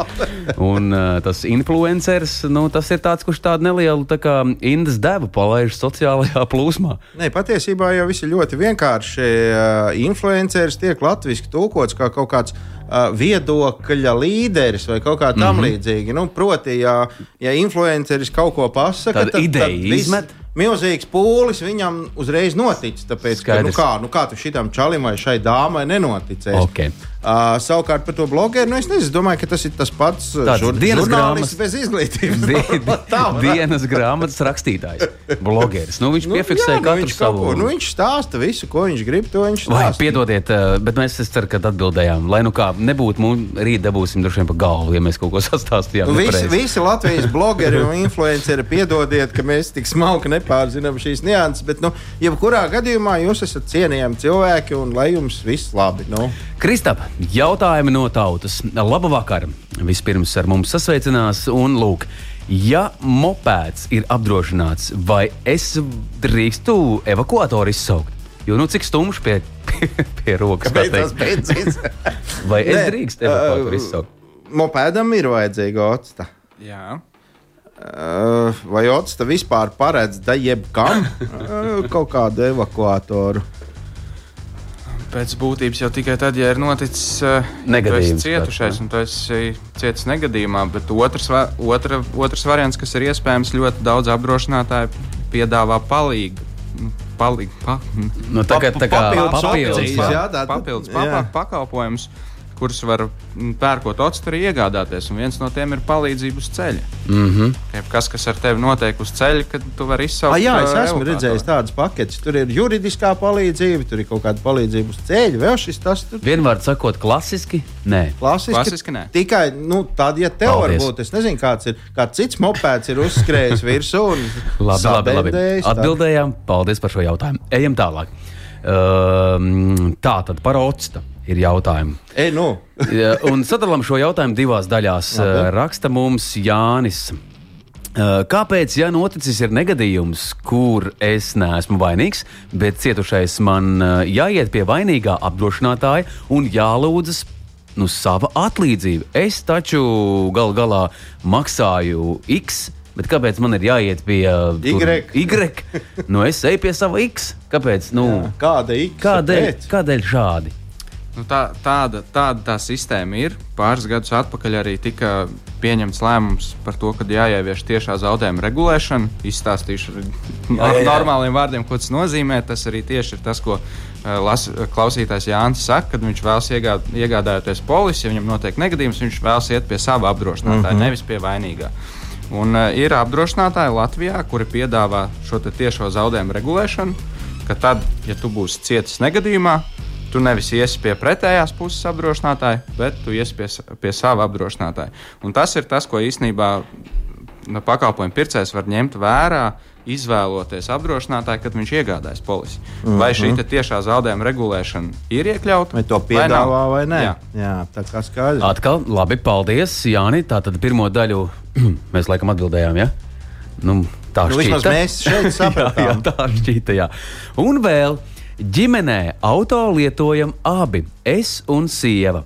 Un uh, tas influenceris, nu, tas ir tāds, kurš tādu nelielu tā kā indas devu palaiž sociālajā plūsmā. Nē, patiesībā jau viss ir ļoti vienkārši. Uh, influenceris tiek latviski tulkots kā kaut kāds uh, viedokļa līderis vai kaut kā tam mm -hmm. līdzīga. Nu, proti, ja, ja influenceris kaut ko pasaka, tad, tad ideja izmet milzīgs pūlis viņam uzreiz noticis. Tāpēc, ka, nu kā, nu kā tu šitam čalim vai šai dāmai nenoticēsi? Okay. Uh, savukārt par to blogeru, nu es nezinu, domāju, ka tas ir tas pats žur, dienas grāmatas bez izglītības. *laughs* Di, *laughs* di, dienas grāmatas rakstītājs, blogeris. Nu, viņš nu, piefiksē jā, nu, katru viņš savu. Ko, nu, viņš stāsta visu, ko viņš grib, to viņš stāsta. Vai, piedodiet, bet mēs ceram, ka atbildējām. Lai nu kā nebūtu, mums rīt dabūsim droši vien pa galvu, ja mēs kaut ko *laughs* sastāstījām. Nu, visi, visi Latvijas blogeri un influenceri piedodiet, ka mēs tik smalki nepārzinām šīs nianses, bet, nu, jebkurā gadījumā jūs esat cienījami cilvēki un lai jums viss labi. Nu. Kristap, jautājumi no tautas. Labu vakaru! Vispirms ar mums sasveicinās un lūk. Ja mopēds ir apdrošināts, vai es drīkstu evakuatoru izsaukt? Jo nu cik stumjš pie, pie, *laughs* pie rokas tas beidzas. *laughs* vai es drīkstu evakuatoru izsaukt? Mopēdam ir vajadzīga octa. Jā. Vai octa vispār paredz da jebkam kaut kādu evakuatoru? pēc būtības jau tikai tad, ja ir noticis uh, negadījums. Cietušais un tu esi cietis negadījumā, bet otrs, otra, otrs variants, kas ir iespējams, ļoti daudz apdrošinātāju piedāvā palīdzību. Palīg, pa, nu, tagad, tā kā papildus, papildus, papildus, papildus, papildus pakalpojumus kurus var mm, pērkot otsturi iegādāties. Un viens no tiem ir palīdzība uz ceļa. Mm -hmm. Kas, kas ar tevi notiek uz ceļa, kad tu vari izsaukt? Ah, jā, es esmu redzējis tādas paketes. Tur ir juridiskā palīdzība, tur ir kaut kāda palīdzība uz ceļa. Vēl šis tas tur. Vienmēr sakot, klasiski? Nē, klasiski, klasiski nē. Tikai nu, tad, ja tev Paldies. varbūt, es nezinu, kāds ir, kāds cits mopēds ir uzskrējis virsū un *laughs* labi, labi, labi. Atbildējām. Paldies par šo jautājumu. Ejam tālāk. Uh, tā tad par octu ir jautājumi. E, nu. *laughs* un sadalām šo jautājumu divās daļās. Labi. Raksta mums Jānis. Kāpēc, ja noticis ir negadījums, kur es neesmu vainīgs, bet cietušais man jāiet pie vainīgā apdrošinātāja un jālūdzas nu, sava atlīdzība? Es taču gal galā maksāju X. Bet kāpēc man ir jāiet pie Y? y? nu, es eju pie sava X. Kāpēc? Nu, Jā, kāda ir? Kādēļ, kādēļ šādi? Nu, tā, tāda, tāda tā sistēma ir. Pāris gadus atpakaļ arī tika pieņemts lēmums par to, ka jāievieš tiešā zaudējuma regulēšana. Izstāstīšu ar normāliem vārdiem, ko tas nozīmē. Tas arī tieši ir tas, ko uh, las, klausītājs Jānis saka, kad viņš vēlas iegād, iegādājoties polisi, ja viņam notiek negadījums, viņš vēlas iet pie sava apdrošinātāja, mm -hmm. nevis pie vainīgā. Un, uh, ir apdrošinātāji Latvijā, kuri piedāvā šo tiešo zaudējumu regulēšanu, ka tad, ja tu būsi cietis negadījumā, tu nevis iesi pie pretējās puses apdrošinātāja, bet tu iesi pie, pie sava apdrošinātāja. Un tas ir tas, ko īstenībā nu, pakalpojumu pircējs var ņemt vērā. Izvēloties apdrošinātāju, kad viņš iegādājas polisi. Mm -hmm. Vai šī tiešā zaudējuma regulēšana ir iekļauta? Vai to piedāvā vai, vai nē? Jā, Jā tā kā skaidrs. Atkal, labi, paldies, Jāni. Tā tad pirmo daļu *clears throat* mēs laikam atbildējām. Ja? Nu, tā nu, šķita. Mēs šeit *laughs* sapratām. jā, jā, tā šķita, jā. Un vēl Ģimenē auto lietojam abi - es un sieva.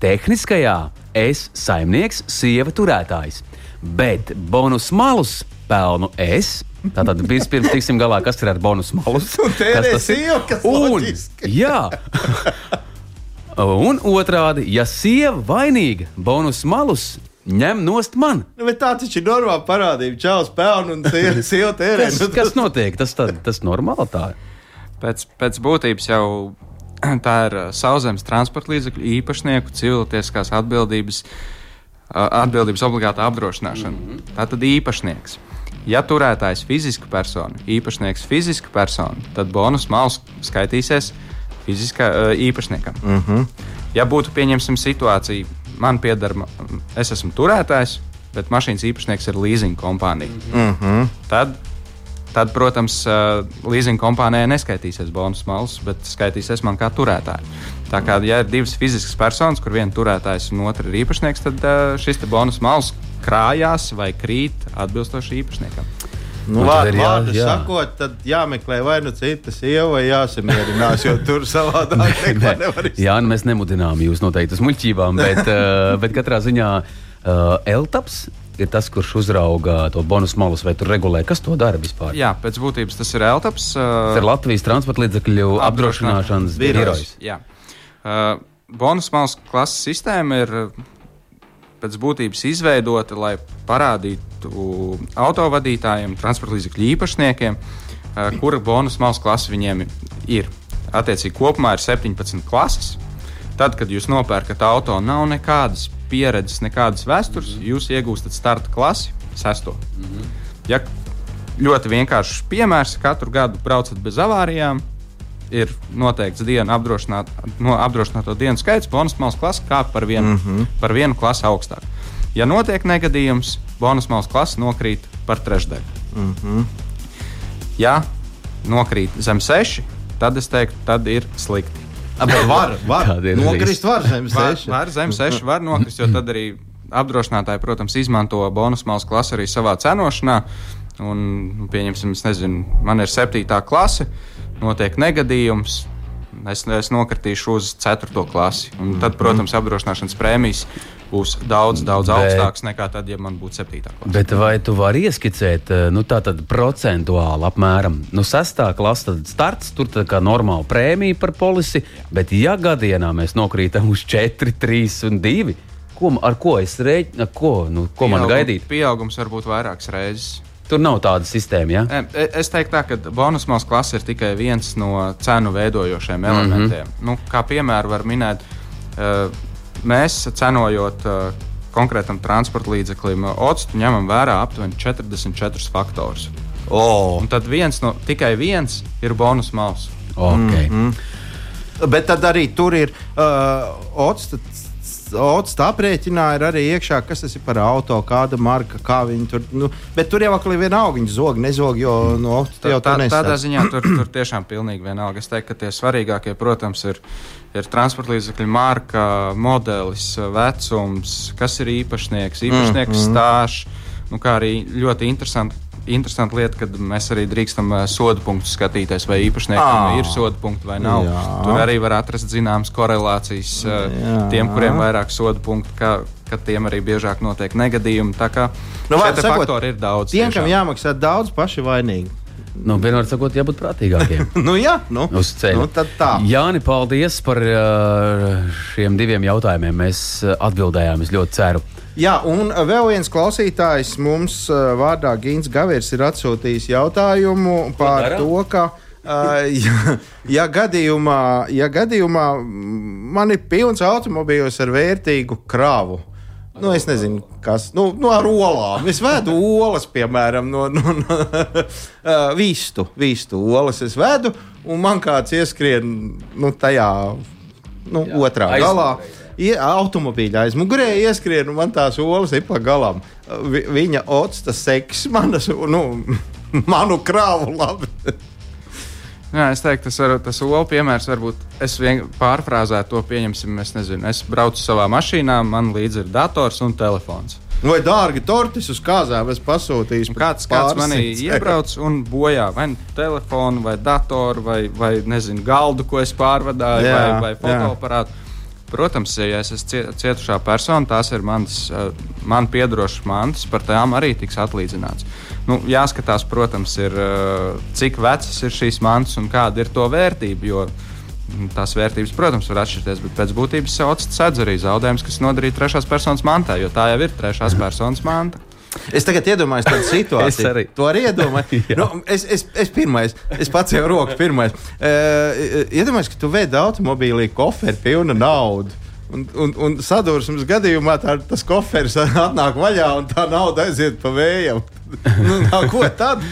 Tehniskajā es saimnieks, sieva turētājs, bet bonus malus pelnu es. Tātad vispirms tiksim galā, kas ir ar bonus malus. *laughs* Tas ir sieva, kas un, jā. *laughs* un otrādi, ja sieva vainīga, bonus malus ņem nost man. Nu, tā taču ir normāla parādība. Čāls pelnu un *laughs* sieva tērē. kas, kas notiek? Tas, tā, tas normāli tā ir. Pēc, pēc būtības jau *clears throat* tā ir sauszemes transporta līdzekļu īpašnieku cilvēciskās atbildības, atbildības obligāta apdrošināšana. Mm -hmm. Tā tad īpašnieks. Ja turētājs ir fiziska persona, īpašnieks fiziska persona, tad bonus malas skaitīsies fiziskā īpašniekam. Mm -hmm. Ja būtu pieņemsim situācija, man pieder, es esmu turētājs, bet mašīnas īpašnieks ir leasing kompānija, mm -hmm. tad tad, protams, leasing kompānijai neskaitīsies bonus malas, bet skaitīsies man kā turētājai. Tā kā, ja ir divas fiziskas personas, kur viena turētājs un otra ir īpašnieks, tad šis bonus malas krājās vai krīt atbilstoši īpašniekam. Nu, vārdu jā, jā. sakot, tad jāmeklē vai nu cita sieva, vai jāsamierinās, jo tur savādāk *laughs* neko nevar izdarīt. Jā, nu mēs nemudinām jūs noteikti uz muļķībām, bet, bet katrā ziņā uh, Eltaps ir tas, kurš uzrauga to bonus malus vai regulē. Kas to dara vispār? Jā, pēc būtības tas ir Eltaps. Uh, tas ir Latvijas transporta līdzekļu apdrošināšanas birojs. Uh, bonus malas klases sistēma ir pēc būtības izveidota, lai parādītu autovadītājiem, transporta līdzekļu īpašniekiem, kura bonus malas klase viņiem ir. Attiecīgi, kopumā ir 17 klases. Tad, kad jūs nopērkat auto, nav nekādas pieredzes, nekādas vēstures, mm -hmm. jūs iegūstat starta klasi, sesto. Mm -hmm. Ja ļoti vienkāršs piemērs, katru gadu braucat bez avārijām, ir noteikts dienu apdrošināt, no apdrošināto dienu skaits, bonus malas klase kāp par vienu, mm -hmm. par vienu klasi augstāk. Ja notiek negadījums, bonus malas klase nokrīt par trešdaļu. Mm -hmm. Ja nokrīt zem seši, tad es teiktu, tad ir slikti. Bet var, var. nokrist, var zem seši. Var, var zem seši, var nokrist, jo tad arī apdrošinātāji, protams, izmanto bonus malas klasi arī savā cenošanā. Un, nu, pieņemsim, nezinu, man ir septītā klase, notiek negadījums. Es, es nokritīšu uz 4. klasi. Un tad, protams, apdrošināšanas prēmijas būs daudz, daudz bet, augstāks nekā tad, ja man būtu 7. klase. Bet vai tu vari ieskicēt, eh, nu, tā tad procentuāli apmēram, nu, 6. klase, tad starts, tur tā kā normāla prēmija par polisi, bet ja gadienā mēs nokrītam uz 4, 3 un 2, ko, ar ko es rēķinu, ko, nu, ko Pieaugum, man gaidīt? Pieaugums var būt vairākas reizes. Tur nav tāda sistēma. Ja? E, es teiktu, tā, ka bonus malas klase ir tikai viens no cenu veidojošiem elementiem. Mm -hmm. nu, kā piemēru var minēt, uh, mēs cenojot uh, konkrētam transporta līdzeklim, octu ņemam vērā aptuveni 44 faktorus. Oh. Un tad viens no, tikai viens ir bonus malas. Okay. Mm -hmm. Bet tad arī tur ir uh, otrs. Ots tā aprēķinā ir arī iekšā, kas tas ir par auto, kāda marka, kā viņi tur. Nu, bet tur jau atkal ir vienalga, viņi zog, nezog, jo no, tā, jau tā, tādā ziņā tur, tur tiešām pilnīgi vienalga. Es teiktu, ka tie svarīgākie, protams, ir ir transporta līdzekļu marka, modelis, vecums, kas ir īpašnieks, īpašnieks mm, mm. stāsts. Nu, kā arī ļoti interesanti interesanta lieta, ka mēs arī drīkstam uh, sodu punktus skatīties, vai īpašniekam oh. ir sodu punkti vai nav. Jā. Tur arī var atrast zināmas korelācijas uh, Jā. tiem, kuriem vairāk sodu punktu. Kā, ka tiem arī biežāk notiek negadījumi. Tā kā nu, šie faktori ir daudz. Tiem, kam jāmaksā daudz, paši vainīgi. Nu, vienmēr sakot, jābūt prātīgākiem. *laughs* nu, jā, nu, uz ceļa. Nu, Jāni, paldies par uh, šiem diviem jautājumiem. Mēs atbildējām, es ļoti ceru. Jā, un vēl viens klausītājs mums uh, vārdā Gins Gavirs ir atsūtījis jautājumu par to, ka. Uh, ja, ja, gadījumā, ja gadījumā man ir pilns automobīls ar vērtīgu kravu, Nu, es nezinu, kas nu, nu, ar olām. Es vedu olas, piemēram, no, no, no uh, *laughs* vistu, vistu olas. Es vedu, un man kāds ieskrien nu, tajā nu, Jā, otrā aizmugurē. galā. Ie, automobīļa aizmugurē ieskrien, un man tās olas ir pa galam. Vi, viņa otsta seks manas, nu, *laughs* manu krāvu labi. Jā, es teiktu, tas, var, tas olu piemērs varbūt es pārfrāzētu to, pieņemsim, es nezinu, es braucu savā mašīnā, man līdzi ir dators un telefons. Vai dārgi tortis uz kāzām es pasūtīju? Kāds, kāds manī iebrauc un bojā vai nu telefonu, vai datoru, vai, vai nezinu, galdu, ko es pārvadāju, jā, vai, vai fotoaparātu. Protams, ja es esmu cietušā persona, tās ir manas, eh, man piedarošas mantas, par tām arī tiks atlīdzināts. Nu, jāskatās, protams, ir, eh, cik vecas ir šīs mantas un kāda ir to vērtība. Jo, mm, Tās vērtības, protams, var atšķirties, bet pēc būtības sauc arī zaudējumus, kas nodarīti trešās personas mantā, jo tā jau ir trešās personas manta. Es tagad iedomājos tādu situāciju. *laughs* es arī. To arī iedomājos. *laughs* nu, es, es, es pirmais, es pats jau roku pirmais. Uh, iedomājos, ka tu vedi automobīlī koferi pilnu naudu. Un, un, un sadursmes gadījumā tā, tas koferis *laughs* atnāk vaļā un tā nauda aiziet pa vējam. nu, nā, ko tad?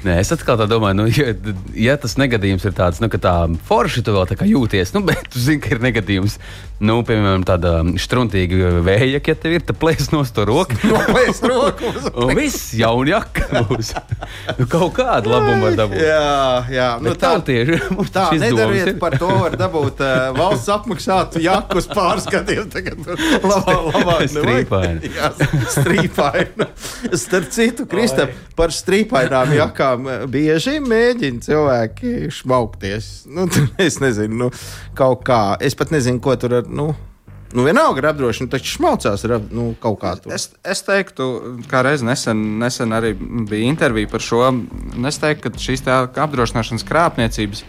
Nē, es atkal tā domāju, nu, ja, ja tas negadījums ir tāds, nu, ka tā forši tu vēl tā kā jūties, nu, *laughs* bet tu zini, ka ir negadījums. Nu, piemēram, tāda struntīga vēja, ja tev ir, tad plēs no to roku. *laughs* Noplēs *laughs* roku. un viss jauni jaka būs. nu, kaut kādu labumu var dabūt. Jā, jā. Nu, tā tieši tā nedariet par to var dabūt uh, valsts apmaksātu jaku uz pāris gadiem. Tagad labā, labāk strīpaini. Jā, strīpaini. Starp citu, Kristap, par strīpainām jakām eh, bieži mēģina cilvēki šmaukties. Nu, *laughs* es nezinu, nu, kaut kā. Es pat nezinu, ko tur ar nu, Nu, vienalga ir apdrošināta, taču šmaucās ar nu, kaut kādu. Es, es teiktu, kā reiz nesen, nesen arī bija intervija par šo. Es teiktu, ka šīs apdrošināšanas krāpniecības.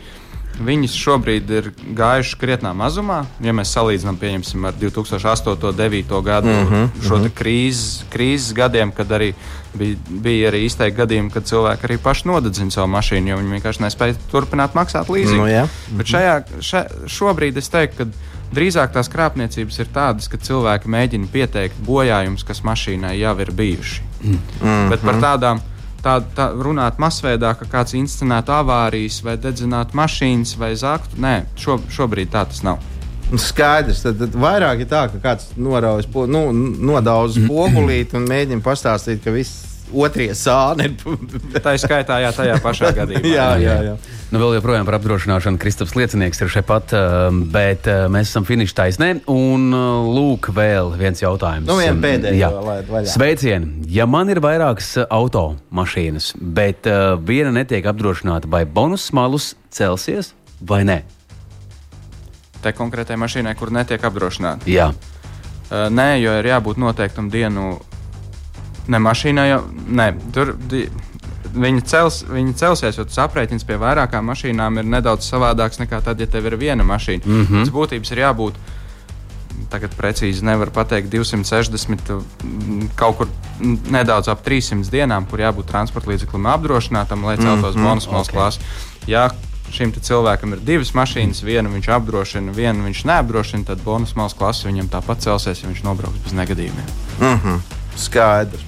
Viņas šobrīd ir gājušas krietnā mazumā, ja mēs salīdzinām piemēram, ar 2008. un 2009. gadu, mm -hmm, šo mm -hmm. krīzes, krīzes gadiem, kad arī bija, bija arī izteikti gadījumi, kad cilvēki arī paši nodedzina savu mašīnu, jo viņi vienkārši nespēja turpināt maksāt līdzi. Nu, jā. Bet šajā, še, šobrīd es teiktu, ka Drīzāk tās krāpniecības ir tādas, ka cilvēki mēģina pieteikt bojājumus, kas mašīnai jau ir bijuši. Mm. -hmm. Bet par tādām tā, tā runāt masveidā, ka kāds inscenētu avārijas, vai dedzinātu mašīnas, vai zaktu. Nē, šo, šobrīd tā tas nav. Skaidrs, tad, tad vairāk ir tā, ka kāds noraujas, nu, nodauz pogulīt un mēģina pastāstīt, ka viss otrie sāni ir. *laughs* tā ir skaitā, jā, tajā pašā *laughs* gadījumā. jā, jā, jā. Nu, vēl joprojām par apdrošināšanu Kristaps Liecinieks ir šeit pat, um, bet uh, mēs esam finiša taisnē. Un uh, lūk, vēl viens jautājums. Nu, vien pēdējā, Sveicieni! Ja man ir vairākas uh, automašīnas, bet viena netiek apdrošināta, vai bonus malus celsies vai nē? Tā konkrētai mašīnai, kur netiek apdrošināta. Jā. Uh, nē, jo ir jābūt noteiktam dienu Ne mašīnā jau ne. Tur viņi, cels, viņi celsies, jo tas aprēķins pie vairākām mašīnām ir nedaudz savādāks nekā tad, ja tev ir viena mašīna. Mm -hmm. Tas būtības ir jābūt. Tagad precīzi nevar pateikt, 260, kaut kur nedaudz ap 300 dienām, kur jābūt transporta līdzeklim apdrošinātam, lai celtos mm -hmm. bonus okay. klāsts. Ja šim cilvēkam ir divas mašīnas, vienu viņš apdrošina, vienu viņš neapdrošina, tad bonus malas klases viņam tāpat celsies, ja viņš nobrauks bez negadījumiem. Mm -hmm. Skaidrs.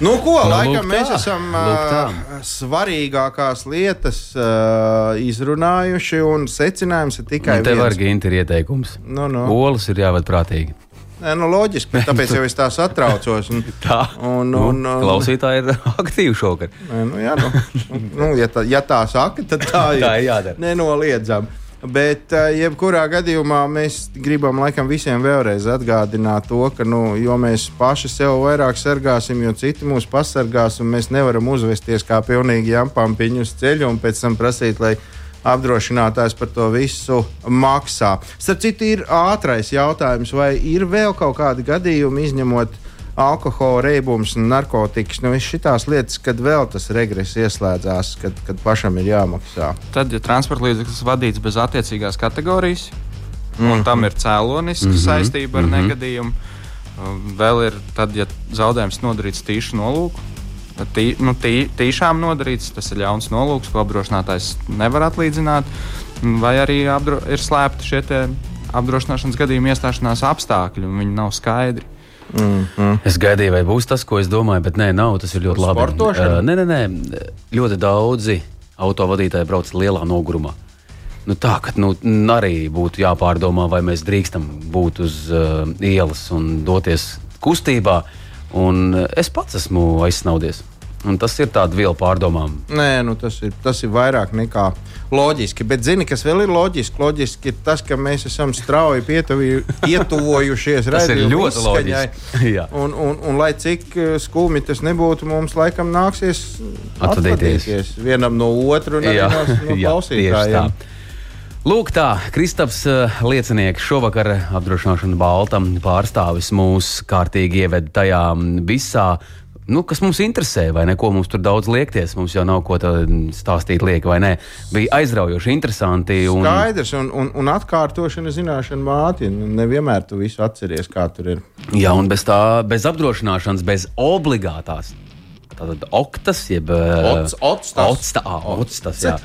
Nu, ko, nu, laikam mēs esam uh, svarīgākās lietas uh, izrunājuši, un secinājums ir tikai nu. Tev arī ir ieteikums. Nu, nu. Olas ir jāved prātīgi. Nē, nu, loģiski, tāpēc jau es tā satraucos. Un, *laughs* tā. Un, un, nu, klausītāji ir *laughs* aktīvi šokar. Nē, nu, jā, nu, nu, ja, tā, ja tā saka, tad tā *laughs* ir. tā ir jādara. Nenoliedzami. Bet, uh, jebkurā gadījumā, mēs gribam laikam visiem vēlreiz atgādināt to, ka, nu, jo mēs paši sev vairāk sargāsim, jo citi mūs pasargās, un mēs nevaram uzvesties kā pilnīgi jampampiņu uz ceļu un pēc tam prasīt, lai apdrošinātājs par to visu maksā. Starp citu, ir ātrais jautājums, vai ir vēl kaut kādi gadījumi, izņemot alkohola, reibums un narkotikas. Nu, Šīs lietas, kad vēl tas regress ieslēdzās, kad, kad pašam ir jāmaksā. Tad, ja transporta līdzeklis vadīts bez attiecīgās kategorijas, mm -hmm. un tam ir cēloniska mm -hmm. saistība ar mm -hmm. negadījumu, vēl ir tad, ja zaudējums nodarīts tīšu nolūku. Tī, nu, tī, tīšām nodarīts, tas ir ļauns nolūks, ko apdrošinātājs nevar atlīdzināt, vai arī apdro, ir slēpti šie apdrošināšanas gadījuma iestāšanās apstākļi, un viņi nav skaidri. Mm -hmm. Es gaidīju, vai būs tas, ko es domāju, bet nē, nav. Tas ir ļoti labi. Uh, nē, nē, nē, ļoti daudzi autovadītāji brauc lielā nogurumā. Nu, tā ka nu, arī būtu jāpārdomā, vai mēs drīkstam būt uz uh, ielas un doties kustībā. Un es pats esmu aizsnaudies. Un tas ir tāds viela pārdomām. Nē, nu, tas, ir, tas ir vairāk nekā loģiski. Bet, zini, kas vēl ir loģiski? Loģiski ir tas, ka mēs esam strauji pietuvojušies *laughs* redzējumam, loģiski. *laughs* un, un, un, lai cik uh, skumji tas nebūtu, mums laikam nāksies atvadīties vienam no otru un no *laughs* klausītājiem. Lūk, tā Kristaps uh, liecinieks šovakar apdrošināšana Baltam pārstāvis mūs kārtīgi ieved tajā visā nu, kas mums interesē, vai ne? Ko mums tur daudz liekties. Mums jau nav ko stāstīt, lieki vai nē. Bija aizraujoši, interesanti. Un... Skaidrs, un, un, un atkārtošana zināšana māte. Nevienmēr tu visu atceries, kā tur ir. Jā, un bez tā, bez apdrošināšanas, bez obligātās. Tātad oktas, jeb ots, ots, tas. Ots, tā, ots, tas, jā.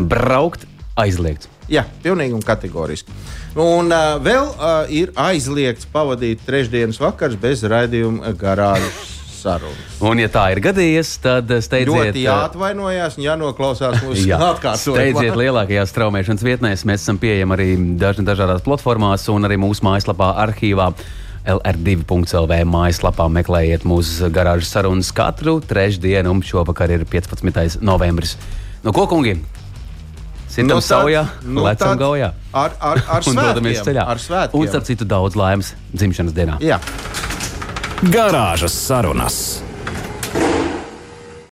Braukt aizliegts. Jā, pilnīgi un kategoriski. Un uh, vēl uh, ir aizliegts pavadīt trešdienas vakars bez raidījuma garāžas sarunas. Un, ja tā ir gadījies, tad steidziet. Ļoti jāatvainojas un jānoklausās mūsu *laughs* atkārtojumā. Steidziet lielākajās straumēšanas vietnēs. Mēs esam pieejami arī daž dažādās platformās un arī mūsu mājaslapā arhīvā. LR2.CLV mājaslapā meklējiet mūsu garāžas sarunas katru trešdienu, un šovakar ir 15. novembris. No ko, kungi? Sitam nu, saujā, nu, lecam gaujā. Ar, ar, ar un dodamies ceļā. Ar svētkiem. Un starp citu daudz laimes dzimšanas dienā. Jā. Garāžas sarunas.